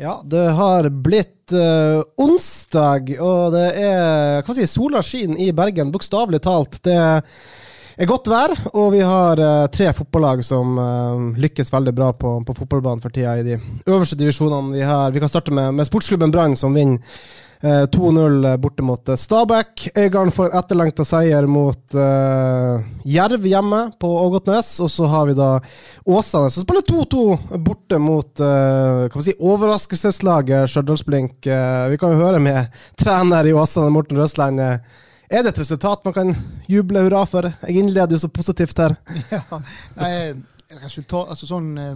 Ja, det har blitt uh, onsdag, og det er hva si, sola skinner i Bergen, bokstavelig talt. Det er godt vær, og vi har uh, tre fotballag som uh, lykkes veldig bra på, på fotballbanen for tida i de øverste divisjonene. Vi, har, vi kan starte med, med sportsklubben Brann, som vinner 2-0 borte mot eh, Stabæk. Øygarden får en etterlengta seier mot uh, Jerv hjemme på Ågotnes. Og så har vi da Åsane, som spiller 2-2 borte mot uh, hva man si, overraskelseslaget Stjørdals-Blink. Eh, vi kan jo høre med trener i Åsane, Morten. Eh, er det et resultat man kan juble hurra for? Jeg innleder jo så positivt her. Ja, nei, resultat, altså sånn, eh,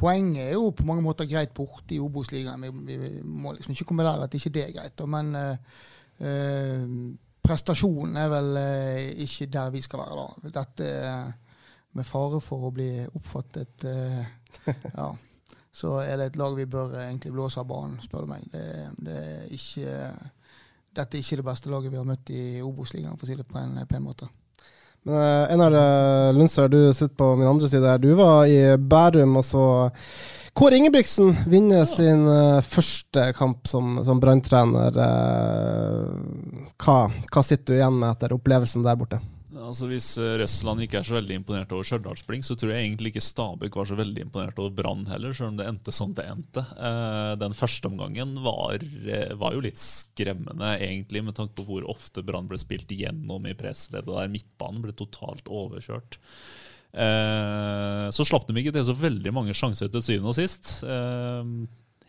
Poenget er jo på mange måter greit borte i Obos-ligaen. Vi, vi, må liksom ikke komme der at ikke det er greit. Men eh, prestasjonen er vel eh, ikke der vi skal være da. Dette med fare for å bli oppfattet eh, ja, så er det et lag vi bør egentlig blåse av banen, spør du meg. Det, det er ikke, dette er ikke det beste laget vi har møtt i Obos-ligaen, for å si det på en pen måte. Men uh, Einar uh, Lundsør, du sitter på min andre side her. Du var i Bærum og så Kåre Ingebrigtsen vinne sin uh, første kamp som, som Brann-trener. hva, hva sitter du igjen med etter opplevelsen der borte? Altså Hvis eh, Røsland ikke er så veldig imponert over Stjørdalsblink, så tror jeg egentlig ikke Stabæk var så veldig imponert over Brann heller, selv om det endte som det endte. Eh, den første omgangen var, eh, var, jo litt skremmende, egentlig, med tanke på hvor ofte Brann ble spilt igjennom i pressleddet der. Midtbanen ble totalt overkjørt. Så slapp de ikke til så veldig mange sjanser til syvende og sist.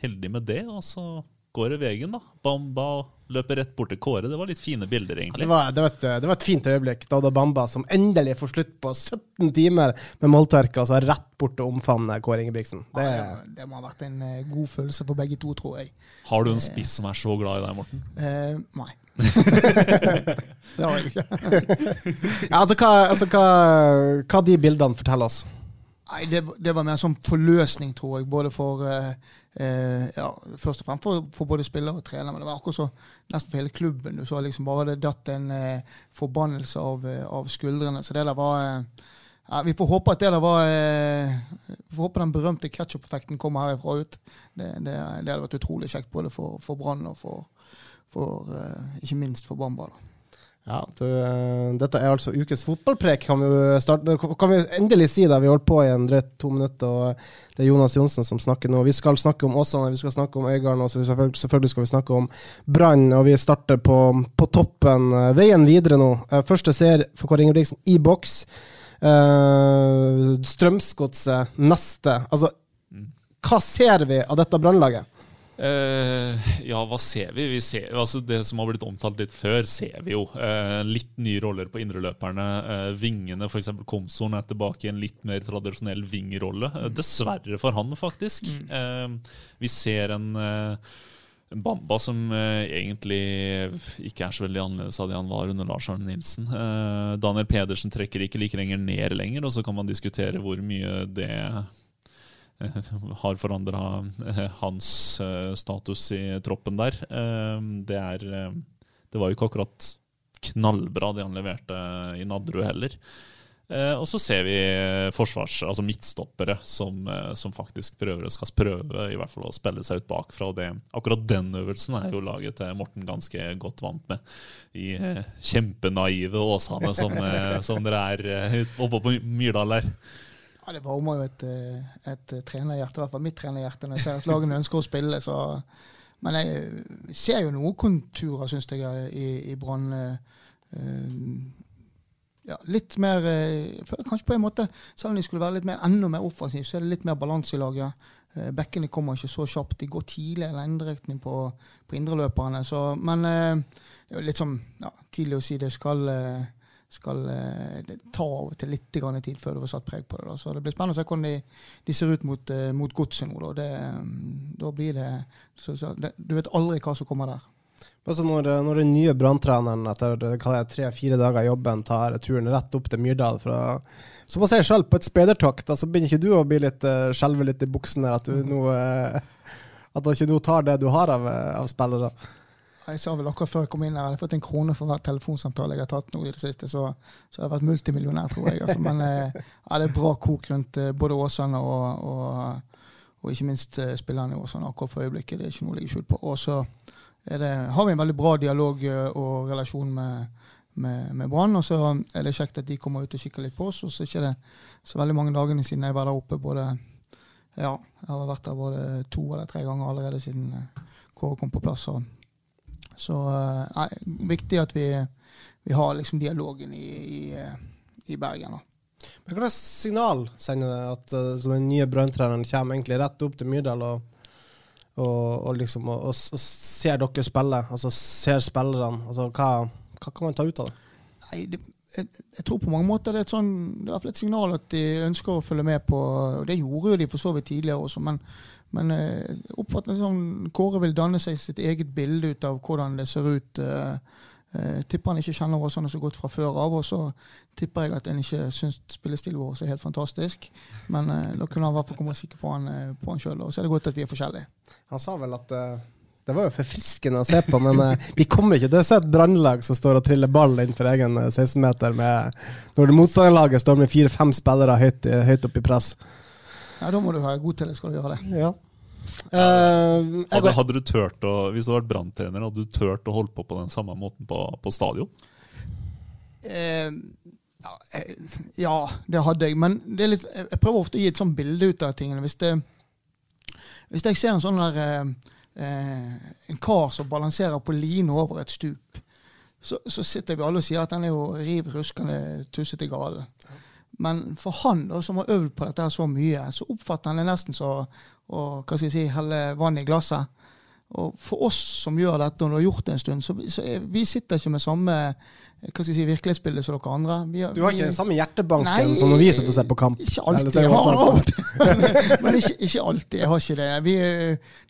Heldig med det. og så går det veien, da. Bamba løper rett bort til Kåre. Det var litt fine bilder, egentlig. Det var, det var, et, det var et, fint øyeblikk. da da Bamba, som endelig får slutt på 17 timer med måltørke, altså rett bort til å omfavne Kåre Ingebrigtsen. Det, ja, det, det, må ha vært en uh, god følelse for begge to, tror jeg. Har du en spiss som er så glad i deg, Morten? Uh, nei. det har jeg ikke. ja, altså, hva, altså hva, hva de bildene forteller oss? Nei, det, det, var mer sånn forløsning, tror jeg. Både for uh, Eh, ja, først og fremst for, for, både spiller og trener, men det var akkurat så nesten for hele klubben. Du så liksom bare det datt en eh, forbannelse av, av, skuldrene. Så det der var eh, ja, Vi får håpe at det der var Vi får håpe den berømte ketsjup-effekten kommer herifra ut. Det, det, det, hadde vært utrolig kjekt både for, for Brann og for, for ikke minst for Bamba. da. Ja, du, Dette er altså ukes fotballprek, kan vi, starte, kan vi endelig si det. Vi holdt på i en drøyt to minutter, og det er Jonas Johnsen som snakker nå. Vi skal snakke om Åsane, vi skal snakke om Øygarden, og selvfølgelig, skal vi snakke om Brann. Og vi starter på, på, toppen. Veien videre nå. Første ser for Kåre Ingebrigtsen i boks. Strømsgodset neste. Altså, hva ser vi av dette Brannlaget? Uh, ja, hva ser vi? vi ser, altså det som har blitt omtalt litt før, ser vi jo. Uh, litt nye roller på indreløperne. Uh, vingene, f.eks. Komsoren, er tilbake i en litt mer tradisjonell vingrolle. Uh, dessverre for han, faktisk. Mm. vi ser en Bamba som egentlig ikke er så veldig annerledes av det han var under Lars Arne Nilsen. Daniel Pedersen trekker ikke like lenger ned lenger, og så kan man diskutere hvor mye det har forandra eh, hans eh, status i troppen der. Eh, det er Det var jo ikke akkurat knallbra det han leverte i Nadderud heller. Og så ser vi forsvars, altså midtstoppere som, som, faktisk prøver skal prøve i hvert fall å spille seg ut bakfra. Og det, akkurat den øvelsen er jo laget til Morten ganske godt vant med. I kjempenaive Åsane som, som dere er oppe på Myrdal der. Ja, Det varmer jo et, eh, et trenerhjerte, i hvert fall mitt trenerhjerte, når jeg ser at lagene ønsker å spille. Så men jeg ser jo noen konturer, syns jeg, i, i Brann. Uh, ja, litt mer Kanskje på en måte, selv om de skulle være litt mer, enda mer offensiv, så er det litt mer balanse i laget. Bekkene kommer ikke så kjapt. De går tidlig eller lengderetning på, på indreløperne. Men det er jo litt sånn ja, tidlig å si det skal skal eh, det ta av og til litt tid før du får satt preg på det. Da. Så det blir spennende å se hvordan de, de ser ut mot, uh, mot godset nå. Da. Det, mm, da blir det, så, så, det, Du vet aldri hva som kommer der. Altså når, når, den nye branntreneren etter tre-fire dager i jobben tar turen rett opp til Myrdal for å Som man ser selv, på et speidertokt, så altså begynner ikke du å bli litt uh, skjelve litt i buksene? At du mm. nå at du ikke nå tar det du har av, av spillere? Jeg sa vel akkurat før jeg kom inn her, jeg har fått en krone for hver telefonsamtale jeg har tatt nå i det siste, så, så jeg har vært multimillionær, tror jeg. Altså, men eh, ja, det er bra kok rundt eh, både Åsane og, og, og, ikke minst eh, spillerne i Åsane akkurat for øyeblikket. Det er ikke noe å legge skjult på. Og så har vi en veldig bra dialog og relasjon med, med, med Brann. Og så er det kjekt at de kommer ut og kikker litt på oss. Og så er det ikke så veldig mange dagene siden jeg var der oppe. både ja, jeg har vært der både to eller tre ganger allerede siden Kåre kom på plass. Og så eh, nei, viktig at vi, vi har liksom dialogen i, i, i Bergen. da. Men signal sender det at uh, den nye branntreneren kommer egentlig rett opp til Myrdal og, og, og liksom, og, ser dere spille? Altså ser spillerne? Altså, hva, hva, kan man ta ut av det? Nei, det, jeg, jeg, tror på mange måter det er et, sånn, det er et signal at de ønsker å følge med på og Det gjorde jo de for så vidt tidligere også, men men jeg oppfatter sånn, Kåre vil danne seg sitt eget bilde ut av hvordan det ser ut. Eh, eh, tipper han ikke kjenner Åsane så godt fra før av. Og så tipper jeg at en ikke syns spillestilen vår er helt fantastisk. Men eh, da kunne han i hvert fall komme sikker på han, eh, på han sjøl. Og så er det godt at vi er forskjellige. Han sa vel at uh, det var jo forfriskende å se på, men uh, vi kommer ikke til å se et brannlag som står og triller ball innenfor egen 16-meter når det motstanderlaget står med fire-fem spillere høyt, høyt oppe i press. Ja, Da må du være god til det, skal du gjøre det. Ja. Uh, hadde, hadde, du tørt å, Hvis du hadde vært branntrener, hadde du tørt å holde på på den samme måten på, på stadion? Uh, ja, ja, det hadde jeg. Men litt, jeg prøver ofte å gi et sånt bilde ut av tingene. Hvis, det, hvis jeg ser en sånn der uh, En kar som balanserer på line over et stup, så, så, sitter vi alle og sier at han er jo riv ruskende tussete gal. Men for han da, som har øvd på dette så mye, så oppfatter han det nesten så å hva skal jeg si, helle vann i glasset. Og for oss som gjør dette, og du har gjort det en stund, så, så vi sitter ikke med samme hva skal jeg si, virkelighetsbildet som dere andre. Vi, du har ikke den samme hjertebanken nei, som når vi sitter og ser på kamp? Ikke alltid. Jeg har av og. Men ikke, ikke, alltid. Jeg har ikke det. Vi,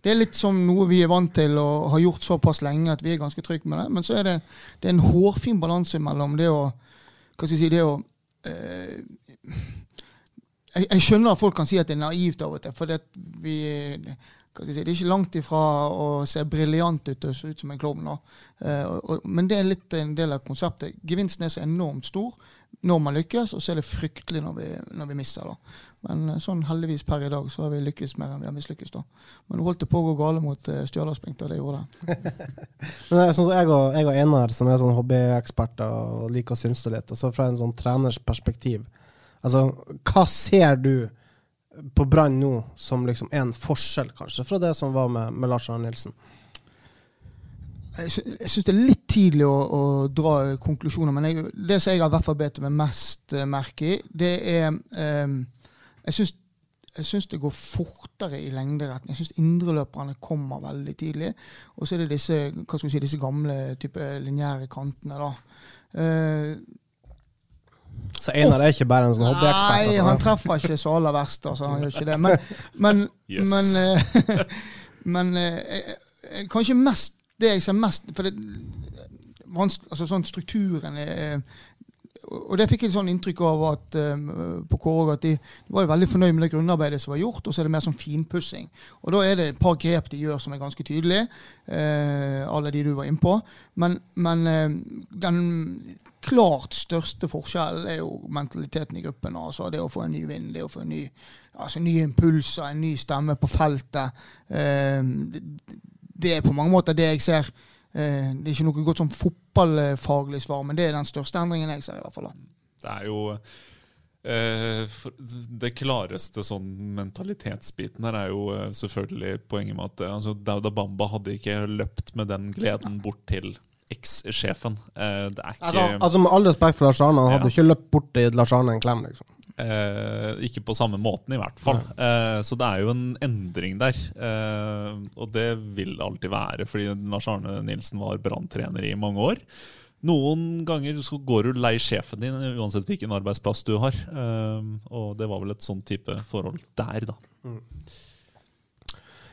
det er litt som noe vi er vant til og har gjort såpass lenge at vi er ganske trygge med det. Men så er det, det er en hårfin balanse mellom det å hva skal jeg si, det å Eh, jeg, jeg, skjønner at folk kan si at det er naivt av og til. For det, vi, si, det er ikke langt ifra å se briljant ut og se ut som en klovn. Uh, men det er litt en del av konseptet. Gevinsten er så enormt stor når man lykkes, og så er det fryktelig når vi, når vi mister. Da. Men uh, sånn heldigvis per i dag så har vi lykkes mer enn vi har mislykkes. da. Men det holdt det på å gå gale mot uh, Stjørdalsblink, og det gjorde det. men er sånn jeg, og, jeg og Einar, som er sånn hobbyeksperter og liker å synse litt, og så fra en sånn treners perspektiv Altså, hva ser du på Brann nå som liksom en forskjell, kanskje, fra det som var med, med Lars Arne Nilsen? Jeg syns det er litt tidlig å, å dra konklusjoner, men jeg, det som jeg har hvert fall bedt meg mest uh, merke i, det er um, Jeg syns det går fortere i lengderetten. Jeg syns indreløperne kommer veldig tidlig. Og så er det disse, si, disse gamle type lineære kantene. da. Uh, så Einar er ikke bare en sånn hobbyekspert? Nei, altså. han treffer ikke så aller verst. Altså, han gjør ikke det. Men, men, yes. men, uh, men uh, kanskje mest det jeg ser mest For det, altså, sånn strukturen er og det fikk jeg sånn inntrykk av at, um, på Kåre at de, var veldig fornøyd med det grunnarbeidet som var gjort, og så er det mer sånn finpussing. Og da er det et par grep de gjør som er ganske tydelige, uh, alle de du var innpå. Men, men uh, den klart største forskjellen er jo mentaliteten i gruppen. altså Det å få en ny vind, det å få en ny, altså nye impulser, en ny stemme på feltet. Uh, det, er på mange måter det jeg ser Eh, det er ikke noe godt som fotballfaglig svar, men det er den største endringen jeg ser. i hvert fall. Det er jo Eh, det klareste sånn mentalitetsbiten her er jo eh, selvfølgelig poenget med at eh, altså, Dauda Bamba hadde ikke løpt med den gleden bort til eks-sjefen. Eh, det er ikke Altså, altså Med all respekt for Lars Arne, han hadde Ja. ikke løpt bort til Lars Arne en klem, liksom. Eh, ikke på samme måten, i hvert fall. Eh, så det er jo en endring der. Eh, og det vil det alltid være, fordi Lars Arne Nilsen var branntrener i mange år. Noen ganger går du lei sjefen din, uansett hvilken arbeidsplass du har. Eh, og det var vel et sånn type forhold der, da.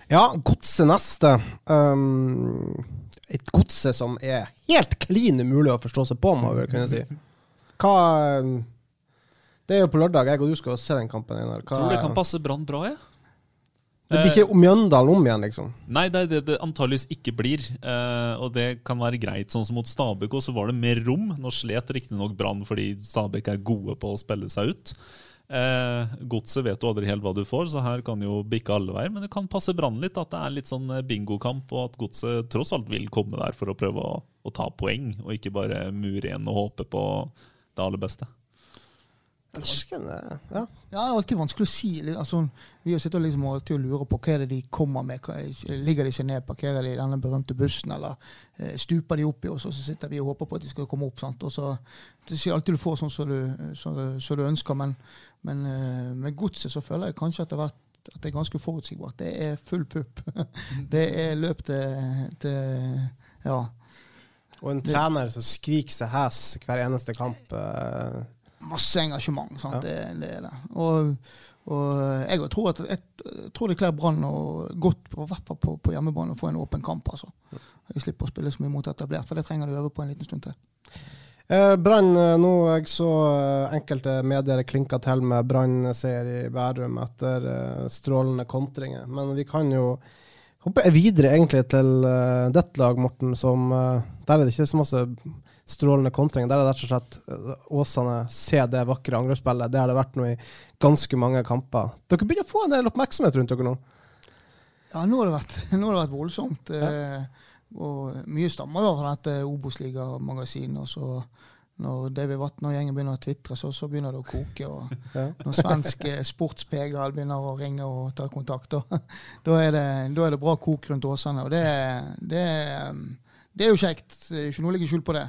Ja, godset neste. Um, et godse som er helt klin umulig å forstå seg på, må vi vel kunne si. Hva um, Det er jo på lørdag, jeg og du skal se den kampen. Einar. Hva- Tror du det kan passe Brann bra, jeg. Det blir ikke Mjøndalen om igjen, liksom. Nei, det er det det antageligvis ikke blir. Eh, og det kan være greit. Sånn som mot Stabæk også, så var det mer rom. Nå slet riktignok Brann fordi Stabæk er gode på å spille seg ut. Eh, Godset vet du aldri helt hva du får, så her kan jo bikke alle veier. Men det kan passe Brann litt at det er litt sånn bingokamp, og at Godset tross alt vil komme der for å prøve å, å ta poeng, og ikke bare mure igjen og håpe på det aller beste. Eh, ja. Ja, det er alltid vanskelig å si. Altså, vi har sittet liksom alltid og lurer på hva er det de kommer med. Er- ligger de seg ned, parkerer de i denne berømte bussen, eller eh, stuper de opp i oss, og så sitter vi og håper på at de skal komme opp. sant? Og så, Det er alltid du får sånn som du, som du, som du ønsker, men, men eh, med godset så føler jeg kanskje har vært at det er ganske forutsigbart. Det er full pupp. det er løp til, til Ja. Og en trener som skriker seg hes hver eneste kamp. Masse engasjement. Ja. Det, det er det. Og, og jeg tror at jeg tror det kler Brann godt, på, i hvert fall på, på hjemmebane, å få en åpen kamp. altså. Jeg slipper å spille så mye mot etablert, for det trenger du øve på en liten stund til. Eh, Brann, eh, nå jeg så eh, enkelte medier klinka til med Brann-seier i Bærum etter eh, strålende kontringer. Men vi kan jo hoppe videre egentlig til ditt lag, Morten, som Der er det ikke så masse strålende kontringer. Der er det rett og slett eh, Åsane se det vakre angrepsspillet. Det har det vært nå i ganske mange kamper. Dere begynner å få en del oppmerksomhet rundt dere nå. Ja, nå har det vært, nå har det vært voldsomt. Eh, og mye stammer jo fra dette Obos-ligamagasinet. Og så når David Vatn og gjengen begynner å tvitre, så, så begynner det å koke. Og Ja. når svensk eh, sportspegel begynner å ringe og ta kontakt, da, da, er, det, da er det bra kok rundt Åsane. Og det, det, det er jo kjekt. Det er ikke noe å legge skjul på det.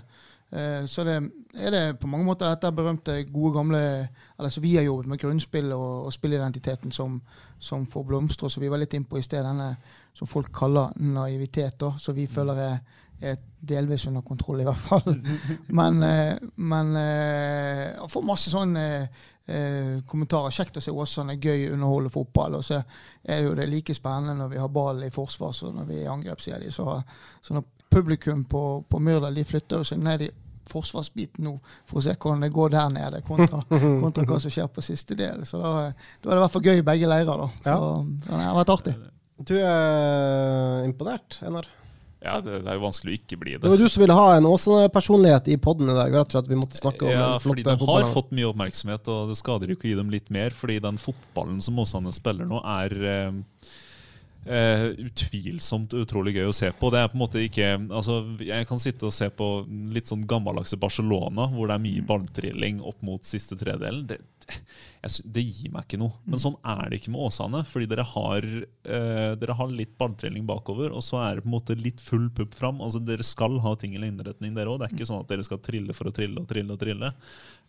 Eh, Så det er det på mange måter dette berømte, gode, gamle Eller som vi har jobbet med grunnspill og, og spillidentiteten som, som får blomstre, som vi var litt inn på i sted. Denne som folk kaller naivitet, da, som vi føler er, er delvis under kontroll, i hvert fall. Men, eh, men eh, jeg får masse sånn eh, eh, kommentarer. Kjekt å se Åsane, gøy underholde fotball. Og så er det jo det like spennende når vi har ball i forsvar som når vi er i angrep, sier de. Så, så når publikum på, på Myrdal de flytter jo seg ned i forsvarsbiten nå for å se hvordan det går der nede, kontra, kontra hva som skjer på siste del. Så da, da er det i hvert fall gøy i begge leirer. da. Så det har vært artig. Du er imponert, Einar? Ja, det, det er jo vanskelig å ikke bli det. Det var du som ville ha en Åsane-personlighet i poden i dag. Rett og slett vi måtte snakke om Ja, fordi de har fått mye oppmerksomhet, og det skader ikke å gi dem litt mer. Fordi den fotballen som Åsane spiller nå, er eh, utvilsomt utrolig gøy å se på. Det er på en måte ikke altså, Jeg kan sitte og se på litt sånn gammeldagse Barcelona, hvor det er mye balltrilling opp mot siste tredelen. Det, jeg, det gir meg ikke noe. Men sånn er det ikke med Åsane. Fordi dere har, uh, dere har litt balltrilling bakover, og så er det på en måte litt full pupp fram. Altså, dere skal ha ting eller innretning, dere òg. Det er ikke sånn at dere skal trille for å trille og trille og trille.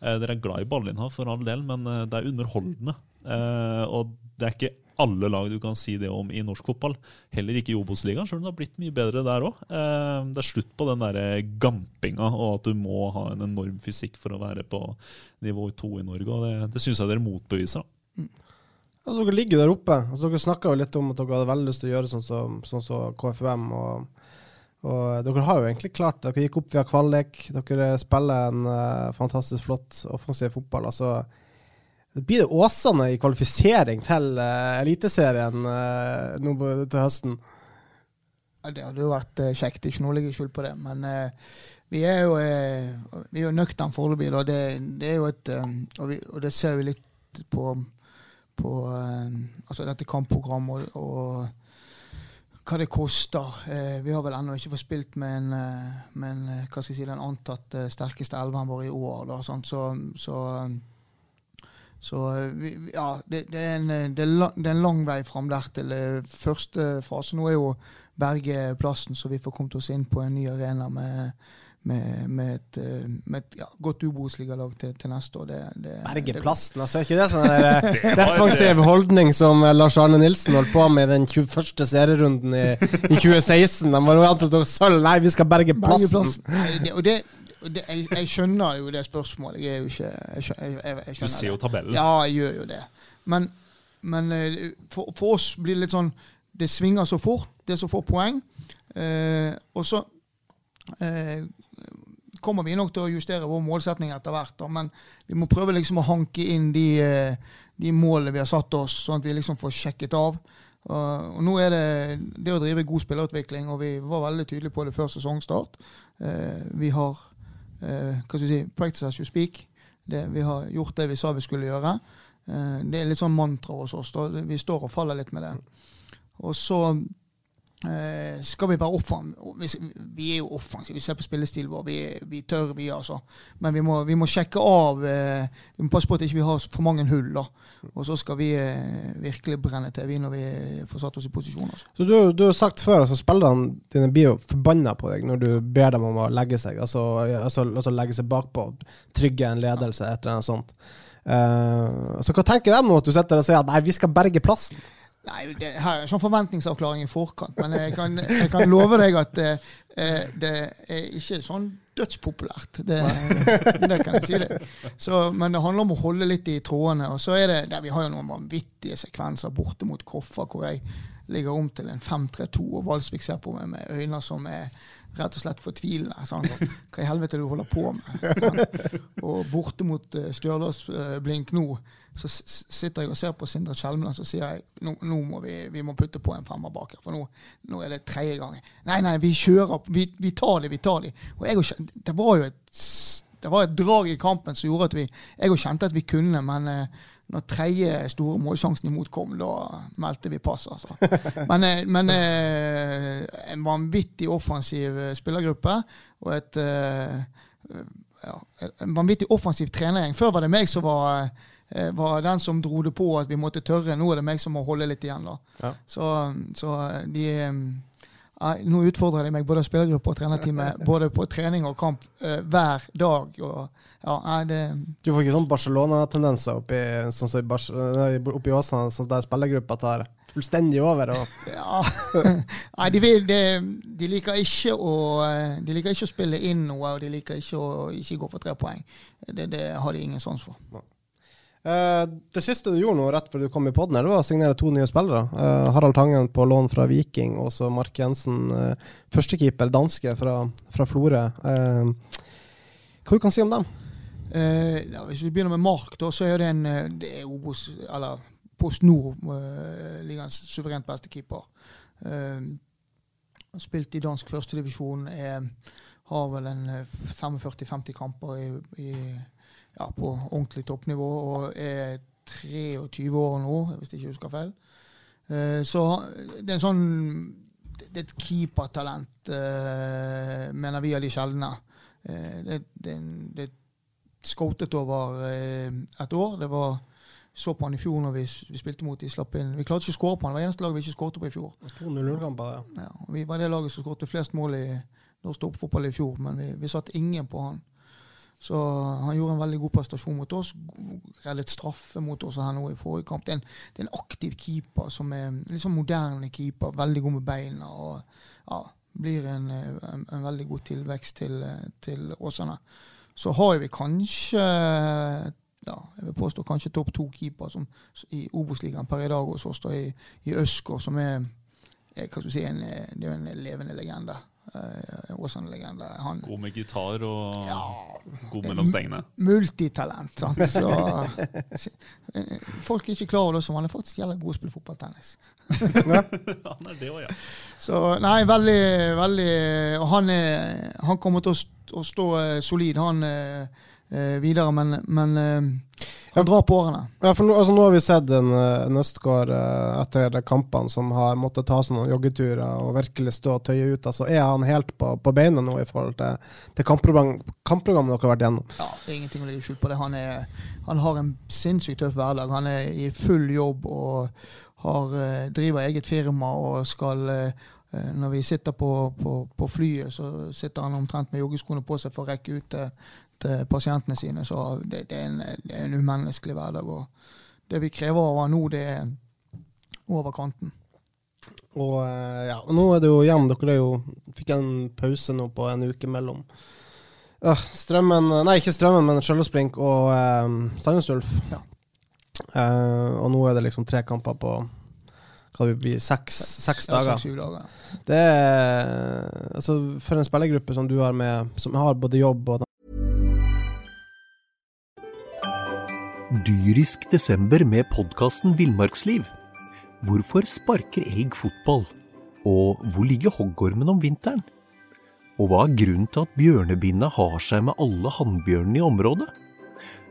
Uh, dere er glad i ballinnhav for all del, men det er underholdende. Og det er ikke alle lag du kan si det om i norsk fotball. Heller ikke i Obos-ligaen, selv om det har blitt mye bedre der òg. Eh, det er slutt på den der gampinga og at du må ha en enorm fysikk for å være på nivå to i Norge. og Det, det syns jeg dere motbeviser. da. Altså, dere ligger jo der oppe. Altså, dere snakka litt om at dere hadde veldig lyst til å gjøre sånn som sånn så KFUM. Og, og dere har jo egentlig klart det. Dere gikk opp via kvalik. Dere spiller en uh, fantastisk flott offensiv fotball. Altså, blir det Åsane i kvalifisering til uh, Eliteserien uh, nå til høsten? Ja, det hadde jo vært uh, kjekt, ikke noe å legge skjul på det. Men vi er jo, uh, vi er jo nøkterne foreløpig. Og, Det, det et og, og det ser vi litt på, på altså dette kampprogrammet og, og hva det koster. Eh, vi har vel ennå ikke fått spilt med, en, med en, si, den antatt sterkeste elveren vår i år. Da? Så, så, Så eh, ja, det, det, er en, eh, det, er er en lang vei fram der til eh, første fase. Nå er jo Berge plassen, så vi får kommet oss inn på en ny arena med, med, med et, med et ja, godt Obos-ligalag til, til neste år. Det, det, Berge plassen, altså. Er ikke det sånn defensiv holdning som Lars Arne Nilsen holdt på med i den 21. serierunden i, i 2016? De var jo antatt sølv. Nei, vi skal berge Berge plassen. plassen. Nei, det, og det, det, jeg, jeg skjønner jo det spørsmålet. Jeg er jo ikke Jeg, skjø- jeg, jeg, skjønner Du ser jo tabellen. Ja, jeg gjør jo det. Men, men eh, for, for oss blir det litt sånn Det svinger så fort. Det er så få poeng. Eh, og så eh, kommer vi nok til å justere vår målsetning etter hvert. Da, men vi må prøve liksom å hanke inn de, eh, de målene vi har satt oss, sånn at vi liksom får sjekket av. Og, og nå er det det å drive god spillerutvikling, og vi var veldig tydelige på det før sesongstart. Uh, vi har hva skal vi si, practice as you speak. Det, vi har gjort det vi sa vi skulle gjøre. Eh, det er litt sånn mantra hos oss. Da. Vi står og faller litt med det. Og så eh, skal vi være offensive. Vi, er jo offensive. Vi ser på spillestilen vår. Vi, vi tør, vi, altså. Men vi må, vi må sjekke av eh, Vi må passe på at vi ikke har for mange hull. da. Og så skal vi eh, virkelig brenne til vi når vi får satt oss i posisjon. altså. Så du, du har sagt før at spillerne dine blir jo forbanna på deg når du ber dem om å legge seg, altså, altså, altså legge seg bakpå, trygge en ledelse, et eller annet sånt. Uh, så hva tenker de nå at du sitter og sier at nei, vi skal berge plassen? Nei, det her er en sånn forventningsavklaring i forkant, men jeg kan, jeg kan love deg at eh, eh, det er ikke sånn dødspopulært. Det, det kan jeg si det. Så, men det handler om å holde litt i trådene. Og så er det, der, Vi har jo noen vanvittige sekvenser borte mot Koffa, hvor jeg ligger om til en 5-3-2, og Valsvik ser på meg med øyne som er rett og slett fortvilende. Sånn. Hva i helvete det du holder på med? Og borte mot uh, Stjørdals-blink nå, så sitter jeg og ser på Sindre Kjelmeland, så sier jeg nå, nå må vi, vi må putte på en femmer bak her, for nå, nå er det tredje gangen. Nei, nei, vi kjører, vi, vi tar det, vi tar det. Og jeg det var jo et, det var et drag i kampen som gjorde at vi Jeg kjente at vi kunne, men eh, når tredje store målsjansen imot kom, da meldte vi pass, altså. Men, eh, men eh, en vanvittig offensiv spillergruppe og et ja, en vanvittig offensiv trenergjeng. Før var det meg som var, var den som dro det på at vi måtte tørre. Nå er det meg som må holde litt igjen. da. Ja. Så, så de eh, nå utfordrer de meg både spillergruppe og trenerteamet både på trening og kamp eh, hver dag. og ja, nei, det, Du får ikke sånn Barcelona-tendenser oppi, sånn som oppi Åsane, sånn der spillergruppa tar fullstendig over? Og, Ja. Nei, de, vil, de, de, liker ikke å, eh, de liker ikke å spille inn noe, og de liker ikke å ikke gå for tre poeng. Det, det har de ingen sans for. Eh, det siste du gjorde nå rett før du kom i det var å signere to nye spillere. Eh, Harald Tangen på lån fra Viking, og så Mark Jensen, uh, førstekeeper, danske fra, fra Florø. Eh, hva du kan si om dem? Eh, hvis vi begynner med Mark, da, så er det en eh, det er Obos, eller Post Nord, uh, ligaens suverent beste keeper. Uh, spilt i dansk førstedivisjon. Har vel en eh, 45-50 kamper i, i, ja, på ordentlig toppnivå og er 23 år nå, hvis jeg ikke husker feil. Eh, så det er en sånn Det er et keepertalent, eh, mener vi av de sjeldne. Eh, det, det, det scoutet over et år. Det var så på han i fjor når vi, vi spilte mot de slapp inn. Vi klarte ikke å skåre på han. Det var eneste laget vi ikke skåret på i fjor. To 0-0-kamper, ja. Ja, vi var det laget som skåret flest mål i norsk toppfotball i fjor, men vi, vi satt ingen på han. Så han gjorde en veldig god prestasjon mot oss. Reddet straffe mot oss her nå i forrige kamp. Det er en, det er en aktiv keeper som er litt sånn moderne keeper. Veldig god med beina. og ja, Blir en, en, en veldig god tilvekst til, til Åsane. Så har vi kanskje ja, jeg vil påstå kanskje topp to keeper som, i Obos-ligaen per i dag hos oss, da, i, i Øsker, som er, er hva skal vi si, en, det er en levende legende. Eh, Åsane-legende. Han God med gitar og Ja. god mellom stengene. multitalent. Sant? Så, eh, folk er ikke klar over det som han er faktisk jævlig god til å spille fotballtennis. Han er det òg, ja. Så nei, veldig, veldig Og han, er, han kommer til å, stå, å stå eh, solid, han videre. Men, men Han drar på årene. Ja, for nå, altså, nå har vi sett en, eh, en Østgaard eh, etter kampene som har måttet ta seg noen joggeturer og virkelig stå og tøye ut. Altså, er han helt på, på beina nå i forhold til, til kampprogram, kampprogrammet dere har vært gjennom? Ja, det er ingenting å legge skjul på det. Han, er, han har en sinnssykt tøff hverdag. Han er i full jobb og har, eh, driver eget firma og skal Når vi sitter på, på, på flyet, så sitter han omtrent med joggeskoene på seg for å rekke ut til pasientene sine. Så det, det, er en, det, er en, umenneskelig hverdag. Og det vi krever av nå, det er over kanten. Og ja, nå er det jo hjem. Dere jo, fikk en pause nå på en uke mellom uh, Strømmen Nei, ikke Strømmen, men Skjølvsblink og eh, Sandnes Ulf. Ja. Eh, og nå er det liksom tre kamper på hva det blir, seks, seks dager. Ja, dager. Det er altså For en spillergruppe som du har med, som har både jobb og Dyrisk desember med podkasten Villmarksliv. Hvorfor sparker elg fotball? Og hvor ligger hoggormen om vinteren? Og hva er grunnen til at bjørnebinna har seg med alle hannbjørnene i området?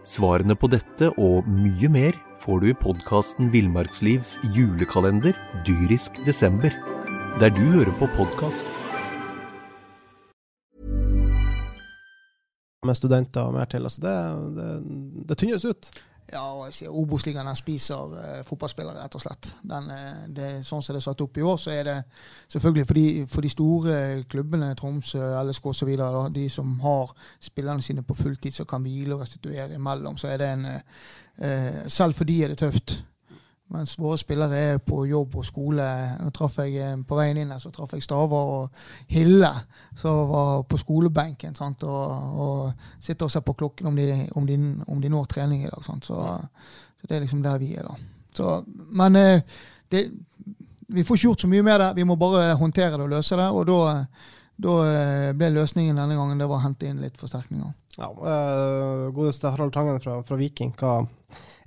Svarene på dette og mye mer får du i podkasten Villmarkslivs julekalender dyrisk desember, der du hører på podkast. Med studenter og mer til. Altså det, det, det tynnes ut. Ja, Obos-ligaen spiser eh, fotballspillere, rett og slett. Den, uh, det, sånn som det er satt opp i år, så er det selvfølgelig for de, for de store klubbene, Tromsø, LSK osv., de som har spillerne sine på fulltid, som kan hvile og restituere imellom, så er det en eh, Selv for de er det tøft. Mens våre spillere er på jobb og skole. Jeg eh, På veien inn her så traff jeg Stavar og Hille, som var på skolebenken. Sant? Og, og sitter og ser på klokken om de, om de, om de når trening i dag. Så, så, det er liksom der vi er, da. Så, men eh, det, vi får ikke gjort så mye med det. Vi må bare håndtere det og løse det. Og da eh, ble løsningen denne gangen det var å hente inn litt forsterkninger. Ja, uh, Godeste Harald Tangen fra, fra Viking. hva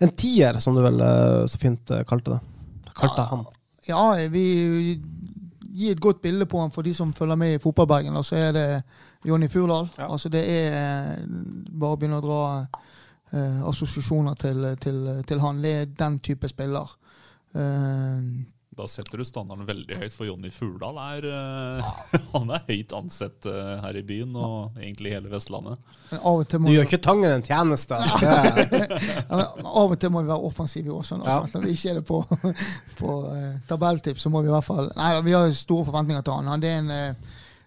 en tier, som du vel uh, så fint uh, kalte det. Kalte ja, han. Ja, vi gir et godt bilde på han for de som følger med i Fotballbergen. Og så er det Jonny Furdal. Ja. Altså det er bare å begynne å dra assosiasjoner til, til, til, han. Det er den type spiller. Uh, da setter du standarden veldig høyt, for Jonny Furdal er, uh, han er høyt ansett uh, her i byen og egentlig hele Vestlandet. du gjør ikke Tangen en tjeneste. ja, av og til må vi være offensive også. Nå, ja. Når vi ikke er det på, på uh, tabelltips, så må vi i hvert fall Nei, vi har store forventninger til han. Han, er en,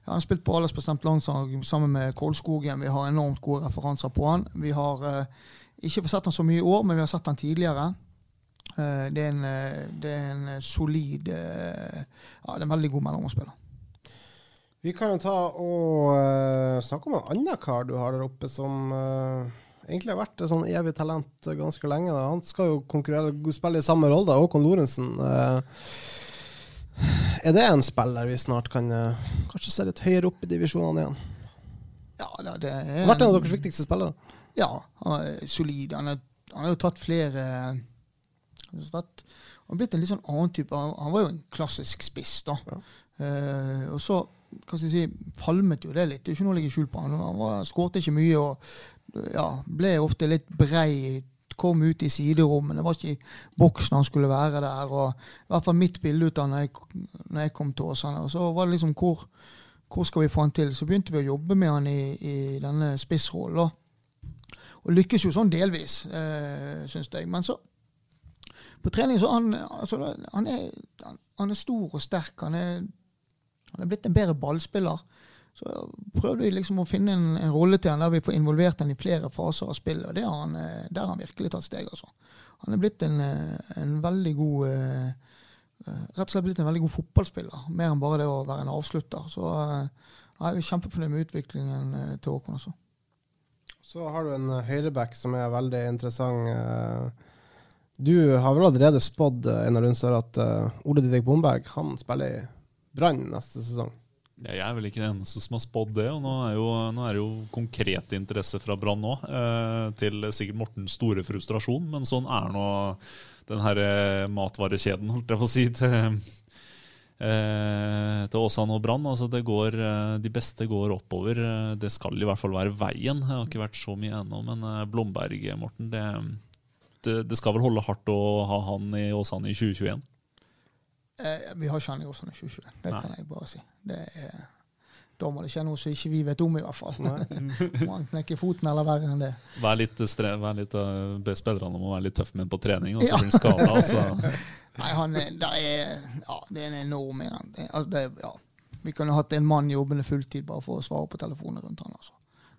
han har spilt på aldersbestemt landslag sammen med Kolskogen. Vi har enormt gode referanser på han. Vi har ikke fått sett han så mye i år, men vi har sett han tidligere. Eh, det er en, eh, det er en eh, solid Ja, det er en veldig god mellomspiller. Vi kan jo ta og snakke om en annen kar du har der oppe, som egentlig har vært et sånn evig talent ganske lenge. Da. Han skal jo konkurrere, spille i samme rolle, Håkon Lorentzen. Er det en spiller vi snart kan kanskje se litt høyere opp i divisjonene igjen? Ja, det er en, Vært en av deres viktigste spillere? Ja, han er solid. Han, er, han har jo tatt flere han har blitt en litt sånn annen type. Han, han var jo en klassisk spiss, da. Ja. Uh, og så hva skal jeg si, falmet jo det litt. Det er ikke noe å legge skjul på. Han, han skårte ikke mye og ja, ble ofte litt brei. Kom ut i siderommene. Det var ikke i boksen han skulle være der. og I hvert fall mitt bilde ut av når jeg, når jeg kom til Åsane. Og så var det liksom hvor, hvor skal vi få han til? Så begynte vi å jobbe med han i, i denne spissrollen. Og lykkes jo sånn delvis, eh, syns jeg. Men så på trening så han, altså, han, er, han, er, stor og sterk. Han er, han er blitt en bedre ballspiller. Så prøvde vi liksom å finne en, en rolle til han der vi får involvert han i flere faser av spillet. og det har han, eh, Der har han virkelig tatt steg. altså. Han er blitt en, eh, en veldig god uh, Rett og slett blitt en veldig god fotballspiller. Mer enn bare det å være en avslutter. Så jeg er kjempefornøyd med utviklingen til Håkon også. Så har du en høyreback som er veldig interessant. Du har vel allerede spådd eh, Einar Lundsør at uh, Ole Didrik Bomberg han spiller i Brann neste sesong? Ja, jeg er vel ikke den eneste som har spådd det. og Nå er, jo, nå er det jo konkret interesse fra Brann nå. uh, til sikkert Mortens store frustrasjon, men sånn er nå den her matvarekjeden, holdt jeg på å si, til, til Åsan og Brann. Altså det de beste går oppover. Det skal i hvert fall være veien. Det har ikke vært så mye ennå, men Blomberg, Morten, det det, det skal vel holde hardt å ha han i Åsane i 2021? Eh, vi har ikke han i Åsane i 2021, det Nei. kan jeg bare si. Det er, da må det skje noe som ikke vi vet om, i hvert fall. Må han knekke foten eller verre enn det. Vær litt, stre, vær litt uh, be spillerne om å være litt tøff med ham på trening, og så Ja. blir han skada. Altså. Nei, han er, det er, ja, det er en enorm Altså, det, ja. Vi kunne hatt en mann jobbende fulltid bare for å svare på telefoner rundt han. Altså.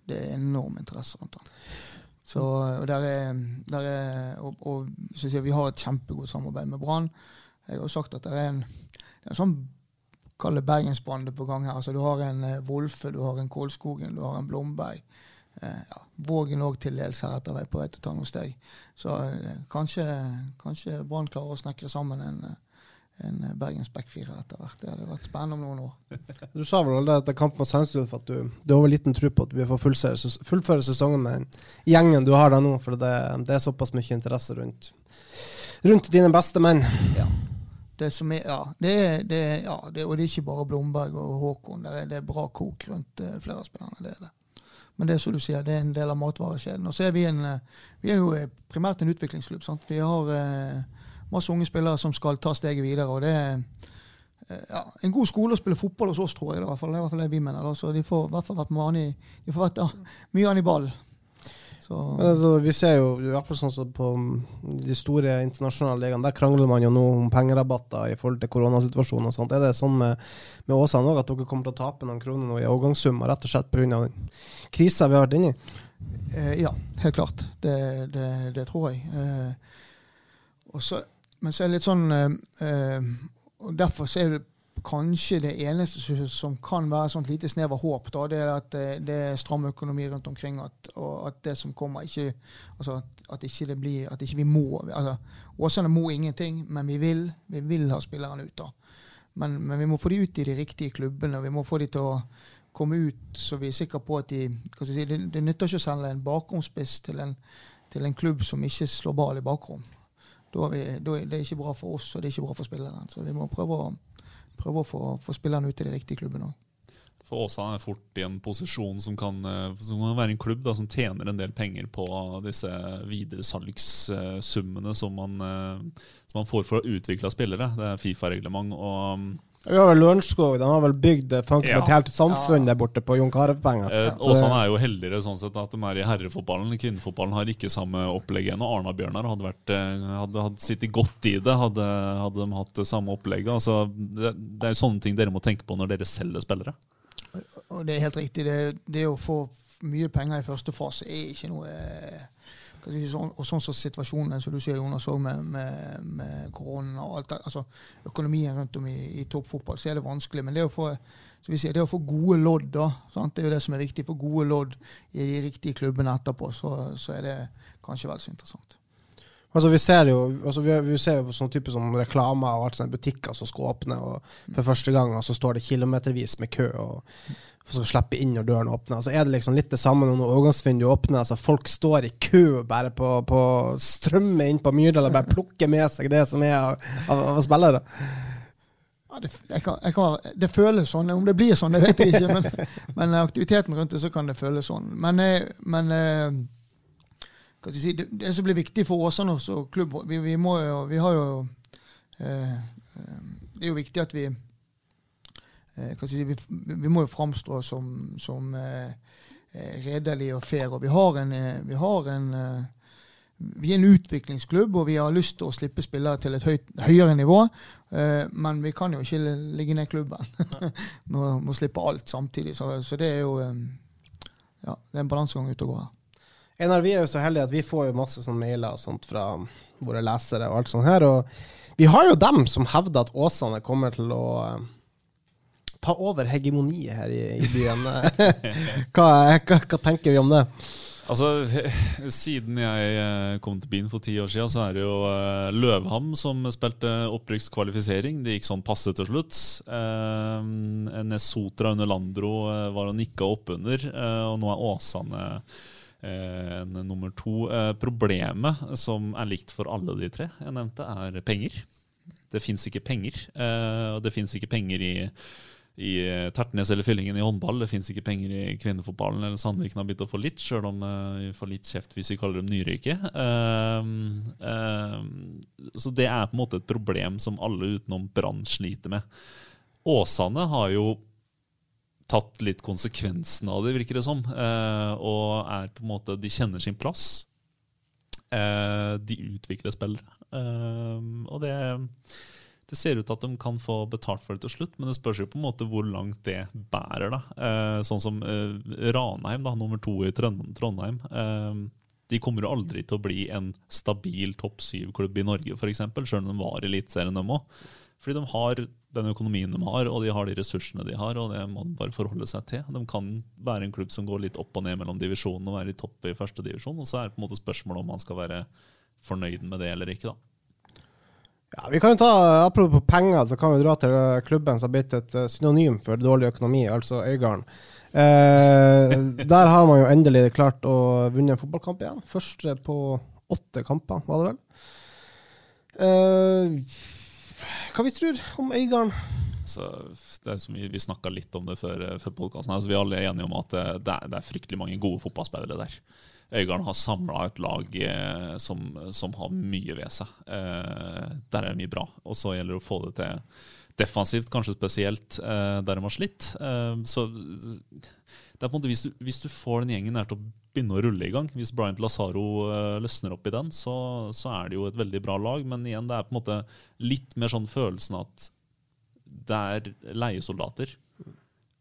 Det er enorm interesse rundt han. Så, og er, er, og, og jeg, Vi har et kjempegodt samarbeid med Brann. Jeg har sagt at det er en, det er en sånn Kall det bergensbande på gang her. Altså, du har en eh, Wolfe, du har en Kålskogen, du har en Blomberg. Eh, ja, Vågen òg til dels heretter vei på vei til å ta noen steg. Så eh, kanskje, kanskje Brann klarer å snekre sammen en, eh, en Bergens backfire etter hvert. Det hadde vært spennende om noen år. Du sa vel allerede etter kampen mot Sandstuen at du, du har liten tro på at du vil få fullføre, sesongen med den gjengen du har der nå, for det, det er såpass mye interesse rundt, rundt dine beste menn. Ja. Det som er, ja, det det ja det, og det er ikke bare Blomberg og Håkon. Det er, det er bra kok rundt eh, flere av spillerne. det er det. Men det er som du sier, det er en del av matvarekjeden. Og så er vi en, eh, vi er jo eh, primært en utviklingsklubb. sant? Vi har eh, masse unge spillere som skal ta steget videre. og det er eh, ja, en god skole å spille fotball hos oss, tror jeg. Er i hvert fall, det er i hvert fall det vi mener. Da. Så de får i hvert fall vært med an de får vært ja, mye an i ballen. Altså, vi ser jo, i hvert fall sånn som på mm, de store internasjonale ligaene, der krangler man jo nå om pengerabatter i forhold til koronasituasjonen og sånt. Er det sånn med, med Åsane òg at dere kommer til å tape noen kroner nå i overgangssummer, rett og slett pga. den krisa vi har vært inne i? Eh, ja, helt klart. Det, det, det tror jeg. Eh, og så, men så er det litt sånn eh, eh, og Derfor er det kanskje det eneste som- kan være et lite snev av håp, da, det er at det, det er stram økonomi rundt omkring, at, og at det som kommer, ikke altså at, at ikke det blir At ikke vi må altså, Åsane må ingenting, men vi vil. Vi vil ha spillerne ut. da. Men, men vi må få de ut i de riktige klubbene, vi må få de til å komme ut så vi er sikre på at de si, det, det nytter ikke å sende en bakromspiss til en, til en klubb som ikke slår ball i bakrom. Da er vi, da er det ikke bra for oss, og det er ikke bra for spilleren. Så vi må prøve å, prøve å få, få spillerne ut til de riktige klubbene òg. For Åsane er fort i en posisjon som kan, som kan være en klubb da, som tjener en del penger på disse videresalgssummene som, eh, som man får for å utvikle spillere. Det er Fifa-reglement. og Vi har vel Lørenskog, de har vel bygd eh, fanken Ja. et helt samfunn der borte på Jon Carew-penger. Eh, Åsane er jo heldigere sånn sett at de er i herrefotballen. Kvinnefotballen har ikke samme opplegg enn Arna-Bjørnar hadde, vært, eh, hadde, hadde sittet godt i det, hadde, hadde de hatt det samme opplegget. Altså, det, det er sånne ting dere må tenke på når dere selger spillere. Og det er helt riktig. Det, det å få mye penger i første fase er ikke noe sånn, Og sånn som situasjonen som du sier, Jonas, med, med, med korona og alt det, altså økonomien rundt om i, i toppfotball, så er det vanskelig. Men det å få, så vi sier, det å få gode lodd, da, sant? det er jo det som er viktig. Få gode lodd i de riktige klubbene etterpå, så, så er det kanskje vel så interessant. Altså Vi ser jo altså vi, vi ser jo på sånn type sånn reklamer og alt sånne butikker som skal åpne og for første gang, og så står det kilometervis med kø og for å slippe inn når døren åpner. Så Er det liksom litt det samme når overgangsvinduet åpner? altså Folk står i kø bare på, på strømmer inn på Myrdal og bare plukker med seg det som er av, av, av spillere. Ja, det, jeg kan, jeg kan, det føles sånn. Om det blir sånn, det vet jeg ikke. Men, men aktiviteten rundt det, så kan det føles sånn. Men, eh, men eh, si, det, det som blir viktig for Åsane og klubb vi, vi, må jo, vi har jo eh, eh, Det er jo viktig at vi eh, hva skal jeg si, vi, vi må jo framstå som, som eh, eh, redelige og fair. Og vi har en, eh, vi har en eh, vi er en utviklingsklubb, og vi har lyst til å slippe spillere til et høyt, høyere nivå. Eh, men vi kan jo ikke ligge ned klubben. Må, må slippe alt samtidig. Så, så det er jo eh, ja, det er en balansegang ute og går her. Einar, vi er jo så heldige at vi får jo masse sånn mailer og sånt fra våre lesere og alt sånt her. Og vi har jo dem som hevder at Åsane kommer til å eh, ta over hegemoniet her i, i byen. hva, hva, hva tenker vi om det? Altså, Siden jeg eh, kom til byen for ti år siden, så er det jo eh, Løvham som spilte opprykkskvalifisering. Det gikk sånn passe til slutt. Eh, Nesotra under Landro var og nikka oppunder, eh, og nå er Åsane eh, en nummer to. Eh, problemet, som er likt for alle de tre jeg nevnte, er penger. Det fins ikke penger. eh, og det fins ikke penger i i eh, Tertnes eller Fyllingen i håndball. Det fins ikke penger i kvinnefotballen. eller Sandviken har begynt å få litt, sjøl om uh, vi får litt kjeft hvis vi kaller dem nyrike. Uh, uh, så det er på en måte et problem som alle utenom Brann sliter med. Åsane har jo tatt litt konsekvensen av det, virker det som. og er på en måte De kjenner sin plass. de utvikler spillere. og det det ser ut til at de kan få betalt for det til slutt, men det spørs jo på en måte hvor langt det bærer. da. Eh, sånn som eh, Ranheim, da, nummer to i Trondheim. Eh, de kommer jo aldri til å bli en stabil topp syv-klubb i Norge, f.eks., selv om de var i Eliteserien, dem òg. Fordi de har den økonomien de har, og de har de ressursene de har, og det må de bare forholde seg til. De kan være en klubb som går litt opp og ned mellom divisjonene og være i topp i første divisjon, og så er det på en måte spørsmålet om man skal være fornøyd med det eller ikke. da. Ja, vi kan jo ta, Apropos penger, så kan vi dra til klubben som har blitt et eh, synonym for dårlig økonomi, altså Øygarden. Eh, der har man jo endelig klart å vunne en fotballkamp igjen. Første på åtte kamper, var det vel. Eh, hva vi tror om Øygarden? Så det er som Vi, vi snakka litt om det før, før podkasten. Altså, vi er alle enige om at det, det er fryktelig mange gode fotballspillere der. Øygarden har samla et lag eh, som, som, har mye ved seg. Eh, der er det mye bra. Og så gjelder det å få det til defensivt, kanskje spesielt eh, der de har slitt. Så det er på en måte hvis du, hvis du, får den gjengen der til å begynne å rulle i gang, hvis Bryant Lazaro løsner opp i den, så, så, er det jo et veldig bra lag. Men igjen, det er på en måte litt mer sånn følelsen at det er leiesoldater.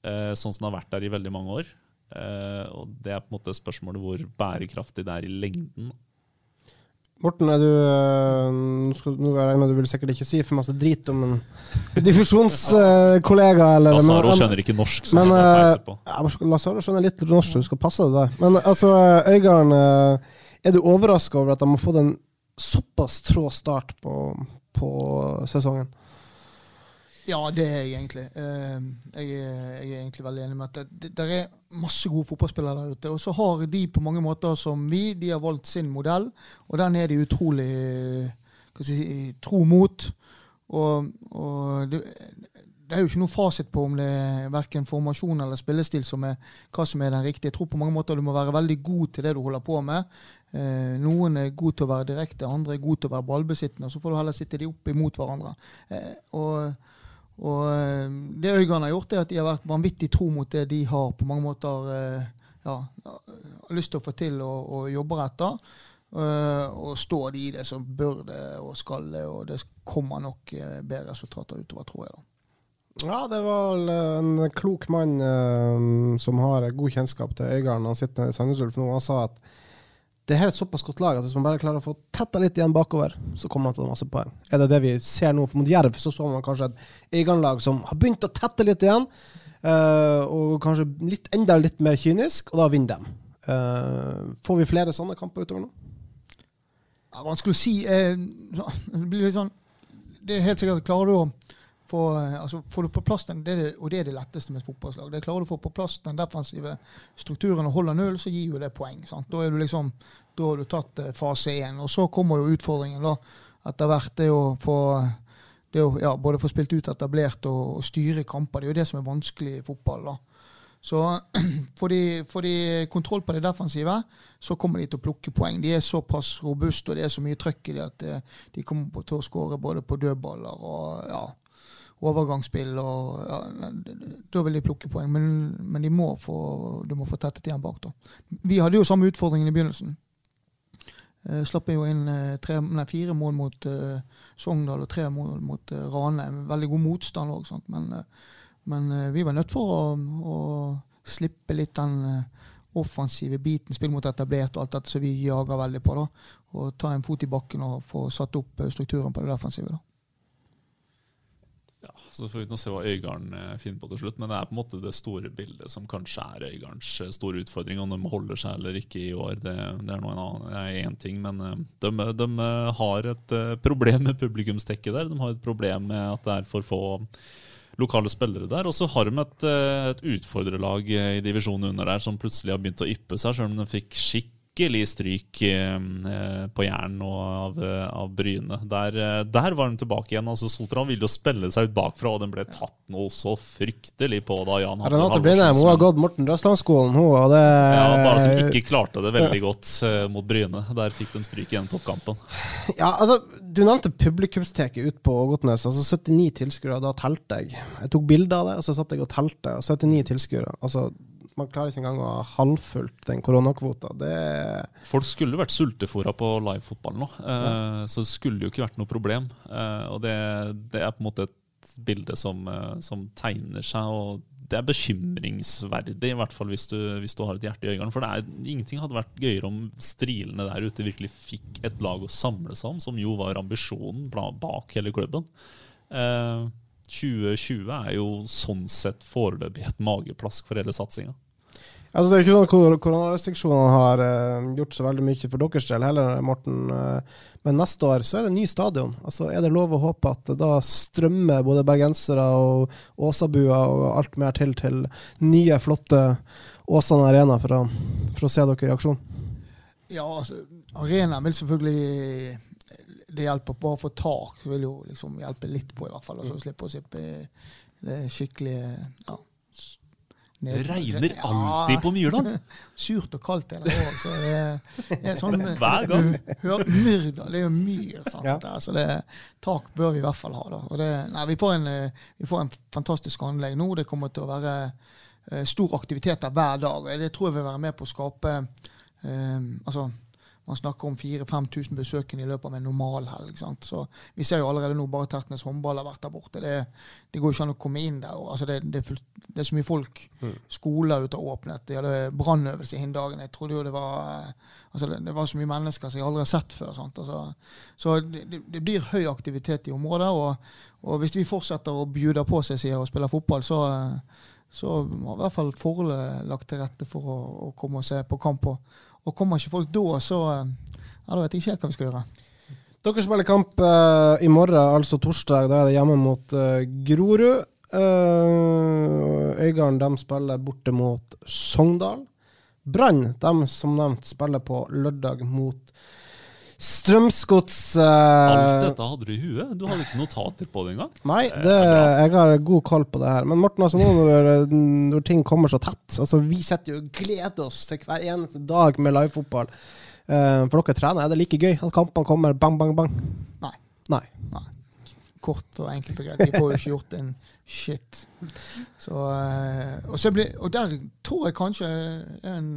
Sånn som det har vært der i veldig mange år. Uh, og Det er på en måte spørsmålet hvor bærekraftig det er i lengden. Morten, er du uh, nå, skal, nå er jeg med, du vil sikkert ikke si for masse drit om en diffusjonskollega. Uh, Lazaro skjønner ikke norsk, så men, uh, på. Ja, Lazaro skjønner litt norsk, så du skal passe det der. Men altså, Øygarden, er du overraska over at de har fått en såpass trå start på, på sesongen? Ja, det er jeg egentlig. Eh, jeg er, jeg er egentlig veldig enig med at det, det er masse gode fotballspillere der ute. Og så har de på mange måter som vi, de har valgt sin modell, og den er de utrolig si, tro mot. Og, og det, det, er jo ikke noe fasit på om det er verken formasjon eller spillestil som er hva som er den riktige. Jeg tror på mange måter du må være veldig god til det du holder på med. Eh, noen er god til å være direkte, andre er god til å være ballbesittende. Så får du heller sitte de opp imot hverandre. Eh, og og eh, Det Øygarden har gjort, er at de har vært vanvittig tro mot det de har på mange måter eh, ja, lyst til å få til og, og jobber etter. Og står de i det som bør det og skal det, og det kommer nok bedre resultater utover, tror jeg. da. Ja, det var en klok mann som har god kjennskap til Øygarden. Han sitter i Sandnes Ulf nå. Han sa at det er et såpass godt lag at hvis man bare klarer å få tetta litt igjen bakover, så kommer man til masse poeng. Er det det vi ser nå? For mot Jerv så så man kanskje et Egan-lag som har begynt å tette litt igjen, uh, og kanskje litt, enda litt mer kynisk, og da vinner de. Uh, får vi flere sånne kamper utover nå? Ja, vanskelig å si. Uh, det blir litt sånn Det er helt sikkert Klarer du å få, altså, får du på plass den, det det, og det er det letteste med et fotballslag. Det Klarer du å få på plass den defensive strukturen og holder null, så gir jo det poeng. Sant? Da, er du liksom, da har du tatt uh, fase én. Og så kommer jo utfordringen da, etter hvert. Det å få det å, ja, både få spilt ut etablert og, og, styre kamper. Det er jo det som er vanskelig i fotball. da. Så får de, får de, kontroll på det defensive, så kommer de til å plukke poeng. De er såpass robuste og det er så mye trøkk i det at eh, de kommer til å skåre både på dødballer og ja, overgangsspill. og ja, Da vil de plukke poeng, men, men de må få, du må få tettet igjen bak. da. Vi hadde jo samme utfordringen i begynnelsen. Uh, slapp jo inn uh, tre, nei, fire mål mot uh, Sogndal og tre mål mot uh, Ranheim. Veldig god motstand òg, men, men vi var nødt for å, å slippe litt den offensive biten, spill mot etablert og alt dette som vi jager veldig på. da, Og ta en fot i bakken og få satt opp strukturen på det defensive. da. Ja, så får vi nå se hva Øygarden eh, finner på til slutt. Men det er på en måte det store bildet som kanskje er Øygardens eh, store utfordring. Om de holder seg eller ikke i år, det, det er én ting. Men eh, de, de, har et problem med publikumstekket der. De har et problem med at det er for få lokale spillere der. Og så har de et, et utfordrerlag i divisjonen under der som plutselig har begynt å yppe seg, selv om de fikk skikk skikkelig stryk eh, på Jæren og av, eh, av Bryne. Der, eh, der var de tilbake igjen. altså Sotra ville jo spille seg ut bakfra, og den ble tatt noe så fryktelig på da Jan Halvor Renate Blindheim hun har gått Morten Røsland-skolen, hun. Og det, ja, bare at de ikke klarte det veldig godt mot Bryne. Der fikk de stryk i toppkampen. Ja, altså, Du nevnte publikumsteket ut på Ågotnes. altså 79 tilskuere, da telte jeg. Jeg tok bilde av det, og så satt jeg og telte. 79 tilskuere. altså man klarer ikke engang å ha halvfullt den koronakvota. Folk skulle vært sultefòra på livefotball nå, eh, så det skulle jo ikke vært noe problem. Eh, og det, det, er på en måte et bilde som, eh, som, tegner seg, og det er bekymringsverdig, i hvert fall hvis du, hvis du har et hjerte i øynene. For er, ingenting hadde vært gøyere om strilene der ute virkelig fikk et lag å samle seg om, som jo var ambisjonen bak hele klubben. Eh, 2020 er jo sånn sett foreløpig et mageplask for hele satsinga. Altså, det er ikke noe Koronarestriksjonene har uh, gjort så veldig mye for deres del heller, Morten. Uh, men neste år så er det ny stadion. Altså, Er det lov å håpe at uh, da strømmer både bergensere og Åsabuer og alt mer til til nye, flotte Åsane Arena for å, for å se dere i aksjon? Ja, altså, arenaen vil selvfølgelig det hjelper bare å få tak. Vil jo liksom hjelpe litt på, i hvert fall. Altså, slippe å sippe skikkelig ja, det regner alltid på Myrdal. Surt og kaldt hele året. Så det er sånn Hver gang. Hør, Myrdal, det er jo myr. Sant, ja. Så det, tak bør vi i hvert fall ha. Da. Og det, nei, vi, får en, vi får en fantastisk anlegg nå. Det kommer til å være uh, stor aktivitet der hver dag. og Det tror jeg vil være med på å skape uh, altså man snakker om 4000-5000 besøkende i løpet av en normal helg. Så Vi ser jo allerede nå bare Tertnes håndball har vært der borte. Det, det går ikke an å komme inn der. Altså det, det, det, er så mye folk. Mm. Skoler ute har åpnet. De hadde brannøvelse i dagen. Jeg trodde jo det var altså det, var så mye mennesker som jeg aldri har sett før. Altså, så det, blir høy aktivitet i området. Og, og, hvis vi fortsetter å bjude på seg sier, og spille fotball, så så har i hvert fall forholdet lagt til rette for å, å komme og se på kamp. Og, og kommer ikke folk da, så eh, ja, da vet jeg ikke helt hva vi skal gjøre. Dere spiller kamp uh, i morgen, altså torsdag. Da er det hjemme mot uh, Grorud. Uh, Øygarden de spiller borte mot Sogndal. Brann, de som nevnt, spiller på lørdag mot Strømsgods uh, Alt dette hadde du i huet? Du hadde ikke notater på det engang? Nei, det, jeg har god koll på det her. Men Morten, altså nå når, når ting kommer så tett altså Vi sitter jo og gleder oss til hver eneste dag med livefotball. Uh, for dere trener, er det like gøy at kampene kommer bang, bang, bang? Nei. Nei. Nei. Kort og enkelt og greit. De får jo ikke gjort en shit. Så, uh, og, så ble, og, der tror jeg kanskje en,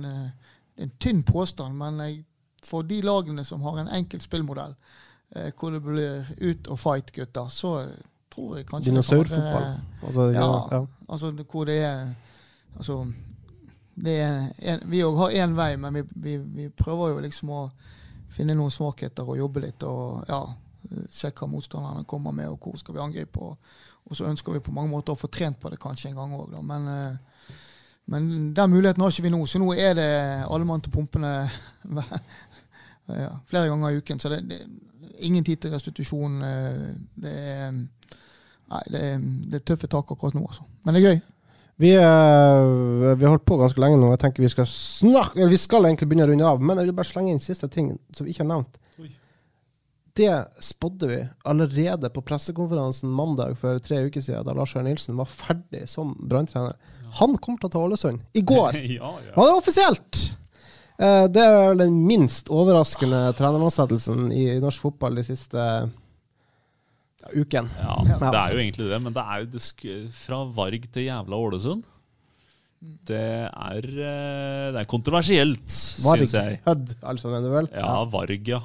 en tynn påstand, men jeg for de lagene som har en enkel spillmodell, eh, hvor det blir ut og fight, gutter, så tror jeg kanskje Dinosaurfotball? Altså, ja, ja, altså hvor det er Altså det er en, Vi òg har én vei, men vi, vi, vi, prøver jo liksom å finne noen svakheter og jobbe litt og ja, se hva motstanderne kommer med, og hvor skal vi angripe. Og, og så ønsker vi på mange måter å få trent på det kanskje en gang òg, men uh, men den muligheten har ikke vi nå, så nå er det alle mann til pumpene ja, flere ganger i uken. Så det, det er ingen tid til restitusjon. Eh, det er, nei, det er, det er tøffe tak akkurat nå, altså. Men det er gøy. Vi, vi har holdt på ganske lenge nå. Jeg tenker Vi skal snakke, vi skal egentlig begynne å runde av, men jeg vil bare slenge inn siste ting som vi ikke har nevnt. Oi. Det spådde vi allerede på pressekonferansen mandag for tre uker siden, da Lars Jørn Nilsen var ferdig som branntrener. Ja. Han kommer til å ta Ålesund i går! ja, ja. Var det offisielt! Eh, det er vel den minst overraskende treneransettelsen i norsk fotball de siste ja, uken. Ja, det er jo egentlig det, men det er jo fra Varg til jævla Ålesund. Det er, eh, det er kontroversielt, syns jeg. Hødd, altså, mener du vel? Ja, Varg, ja.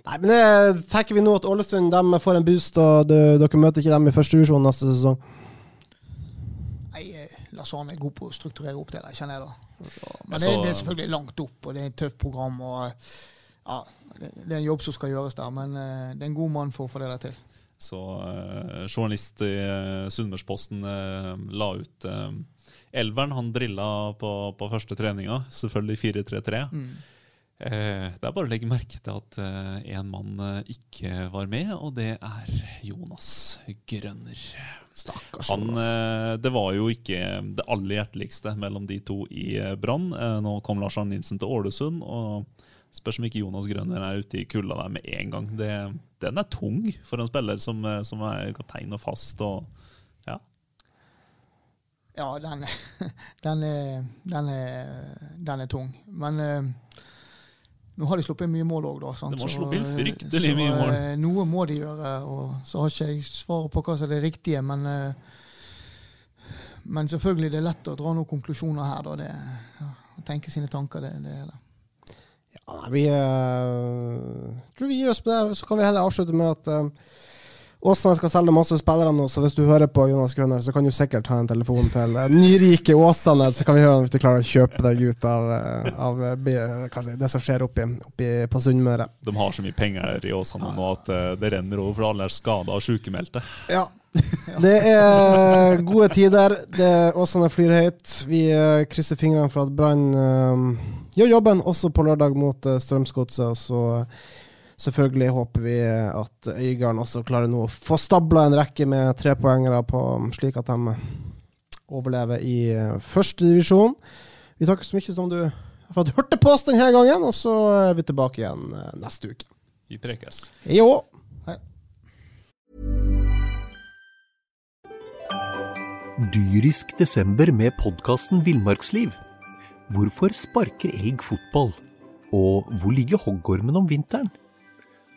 Nei, men det tenker vi nå at Ålesund de får en boost, og dere møter ikke dem i første divisjon neste sesong? Nei, eh, Lars Arne er god på å strukturere opp det, der, kjenner jeg da. Men det, det, er selvfølgelig langt opp, og det er et tøft program. og ja, Det er en jobb som skal gjøres der, men eh, det er en god mann for å få det der til. Så eh, journalist i uh, Sunnmørsposten eh, la ut eh, elveren han drilla på, på første treninga, selvfølgelig 4-3-3. Mm. Eh, det er bare å legge merke til at en mann eh, ikke var med, og det er Jonas Grønner. Stakkars Han, eh, det var jo ikke det aller hjerteligste mellom de to i eh, Brann. Eh, Nå kom Lars Arne Nilsen til Ålesund, og spørs om ikke Jonas Grønner er ute i kulda der med en gang. Det, den er tung for en spiller som, eh, som er kaptein og fast. og ja. Ja, den, den, er, den, er, den er tung. Men eh, nå har de sluppet inn mye mål òg, da. sant? De har Så, sluppet inn eh, fryktelig så, mye mål. eh, Noe må de gjøre. og Så har ikke jeg svaret på hva som er det riktige, men eh, men selvfølgelig det er lett å dra noen konklusjoner her. da, det, ja, Å tenke sine tanker, det, det er det. Ja, vi uh, tror vi gir oss på det. Så kan vi heller avslutte med at uh, Åsane skal selge masse spillere nå, så hvis du hører på Jonas Grønner, så kan du sikkert ta en telefon til uh, nyrike Åsane, så kan vi høre om du klarer å kjøpe deg ut av, eh, av eh, si, det som skjer oppi, oppi på Sunnmøre. De har så mye penger i Åsane nå at eh, det renner over, for alle er skada og sykemeldte. Ja. Det er gode tider. Det Åsane flyr høyt. Vi eh, krysser fingrene for at Brann eh, gjør jobben også på lørdag mot Strømsgodset. Eh, selvfølgelig håper vi at Øygarden også klarer nå å få stabla en rekke med trepoengere på, slik at de overlever i første førstedivisjon. Vi takker så mye som du for at du hørte på oss denne gangen, og så er vi tilbake igjen eh, neste uke. Vi prekes. Jo. Dyrisk desember med podkasten Villmarksliv. Hvorfor sparker elg fotball? Og hvor ligger hoggormen om vinteren?